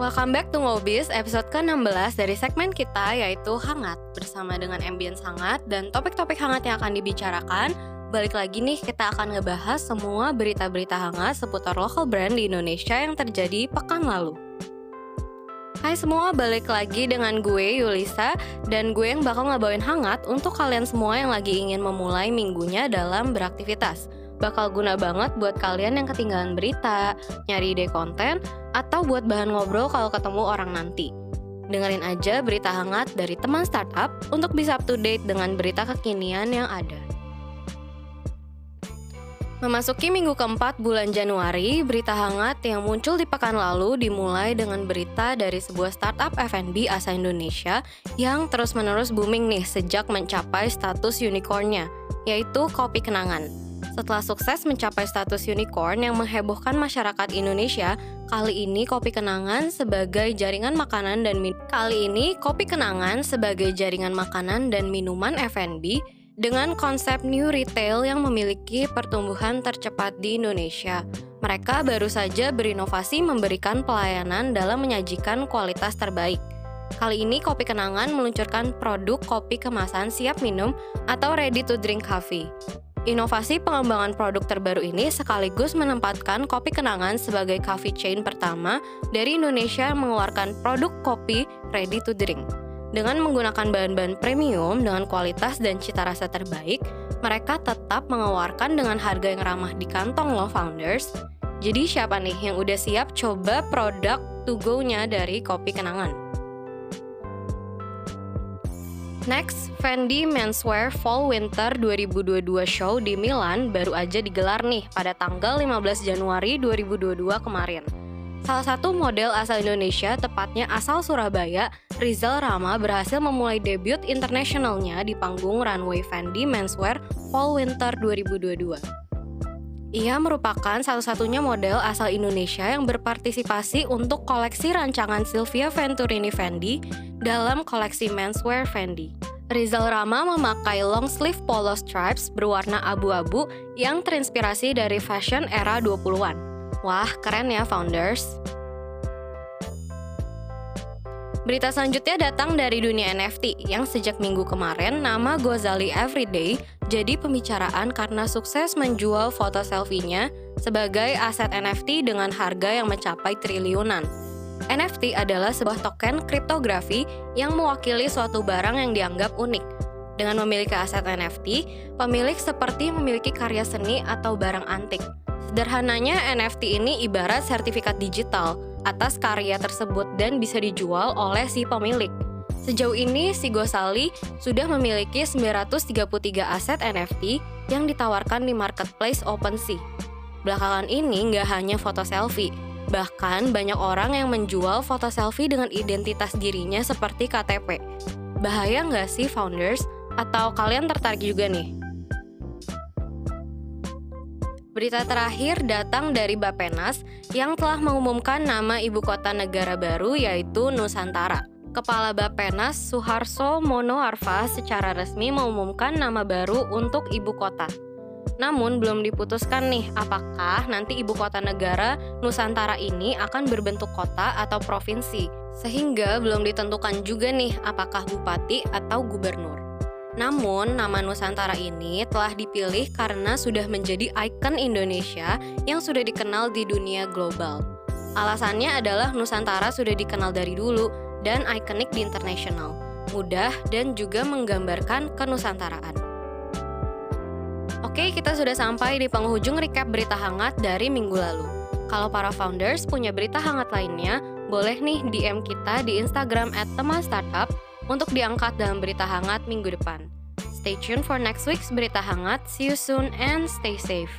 Welcome back to Ngobis, episode ke-16 dari segmen kita yaitu Hangat Bersama dengan ambience hangat dan topik-topik hangat yang akan dibicarakan. Balik lagi nih, kita akan ngebahas semua berita-berita hangat seputar local brand di Indonesia yang terjadi pekan lalu. Hai semua, balik lagi dengan gue Yulisa Dan gue yang bakal ngebawain hangat untuk kalian semua yang lagi ingin memulai minggunya dalam beraktivitas bakal guna banget buat kalian yang ketinggalan berita, nyari ide konten, atau buat bahan ngobrol kalau ketemu orang nanti. Dengerin aja berita hangat dari teman startup untuk bisa up to date dengan berita kekinian yang ada. Memasuki minggu keempat bulan Januari, berita hangat yang muncul di pekan lalu dimulai dengan berita dari sebuah startup F&B asal Indonesia yang terus-menerus booming nih sejak mencapai status unicornnya, yaitu Kopi Kenangan. Setelah sukses mencapai status unicorn yang menghebohkan masyarakat Indonesia, kali ini Kopi Kenangan sebagai jaringan makanan dan min kali ini Kopi Kenangan sebagai jaringan makanan dan minuman F&B dengan konsep new retail yang memiliki pertumbuhan tercepat di Indonesia. Mereka baru saja berinovasi memberikan pelayanan dalam menyajikan kualitas terbaik. Kali ini Kopi Kenangan meluncurkan produk kopi kemasan siap minum atau ready to drink coffee. Inovasi pengembangan produk terbaru ini sekaligus menempatkan Kopi Kenangan sebagai coffee chain pertama dari Indonesia mengeluarkan produk kopi ready to drink. Dengan menggunakan bahan-bahan premium dengan kualitas dan cita rasa terbaik, mereka tetap mengeluarkan dengan harga yang ramah di kantong loh founders. Jadi siapa nih yang udah siap coba produk to go-nya dari Kopi Kenangan? Next, Fendi Menswear Fall Winter 2022 show di Milan baru aja digelar nih pada tanggal 15 Januari 2022 kemarin. Salah satu model asal Indonesia, tepatnya asal Surabaya, Rizal Rama berhasil memulai debut internasionalnya di panggung runway Fendi Menswear Fall Winter 2022. Ia merupakan satu-satunya model asal Indonesia yang berpartisipasi untuk koleksi rancangan Sylvia Venturini Fendi dalam koleksi menswear Fendi. Rizal Rama memakai long sleeve polo stripes berwarna abu-abu yang terinspirasi dari fashion era 20-an. Wah, keren ya founders! Berita selanjutnya datang dari dunia NFT yang sejak minggu kemarin nama Gozali Everyday jadi pembicaraan karena sukses menjual foto selfie-nya sebagai aset NFT dengan harga yang mencapai triliunan. NFT adalah sebuah token kriptografi yang mewakili suatu barang yang dianggap unik. Dengan memiliki aset NFT, pemilik seperti memiliki karya seni atau barang antik. Sederhananya, NFT ini ibarat sertifikat digital atas karya tersebut dan bisa dijual oleh si pemilik. Sejauh ini, si Gosali sudah memiliki 933 aset NFT yang ditawarkan di marketplace OpenSea. Belakangan ini nggak hanya foto selfie, Bahkan banyak orang yang menjual foto selfie dengan identitas dirinya seperti KTP. Bahaya nggak sih founders? Atau kalian tertarik juga nih? Berita terakhir datang dari Bapenas yang telah mengumumkan nama ibu kota negara baru yaitu Nusantara. Kepala Bapenas Suharso Monoarfa secara resmi mengumumkan nama baru untuk ibu kota. Namun belum diputuskan nih apakah nanti ibu kota negara Nusantara ini akan berbentuk kota atau provinsi. Sehingga belum ditentukan juga nih apakah bupati atau gubernur. Namun, nama Nusantara ini telah dipilih karena sudah menjadi ikon Indonesia yang sudah dikenal di dunia global. Alasannya adalah Nusantara sudah dikenal dari dulu dan ikonik di internasional, mudah dan juga menggambarkan kenusantaraan. Oke, kita sudah sampai di penghujung recap berita hangat dari minggu lalu. Kalau para founders punya berita hangat lainnya, boleh nih DM kita di Instagram at teman startup untuk diangkat dalam berita hangat minggu depan. Stay tuned for next week's berita hangat. See you soon and stay safe.